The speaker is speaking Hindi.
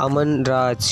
अमन राज।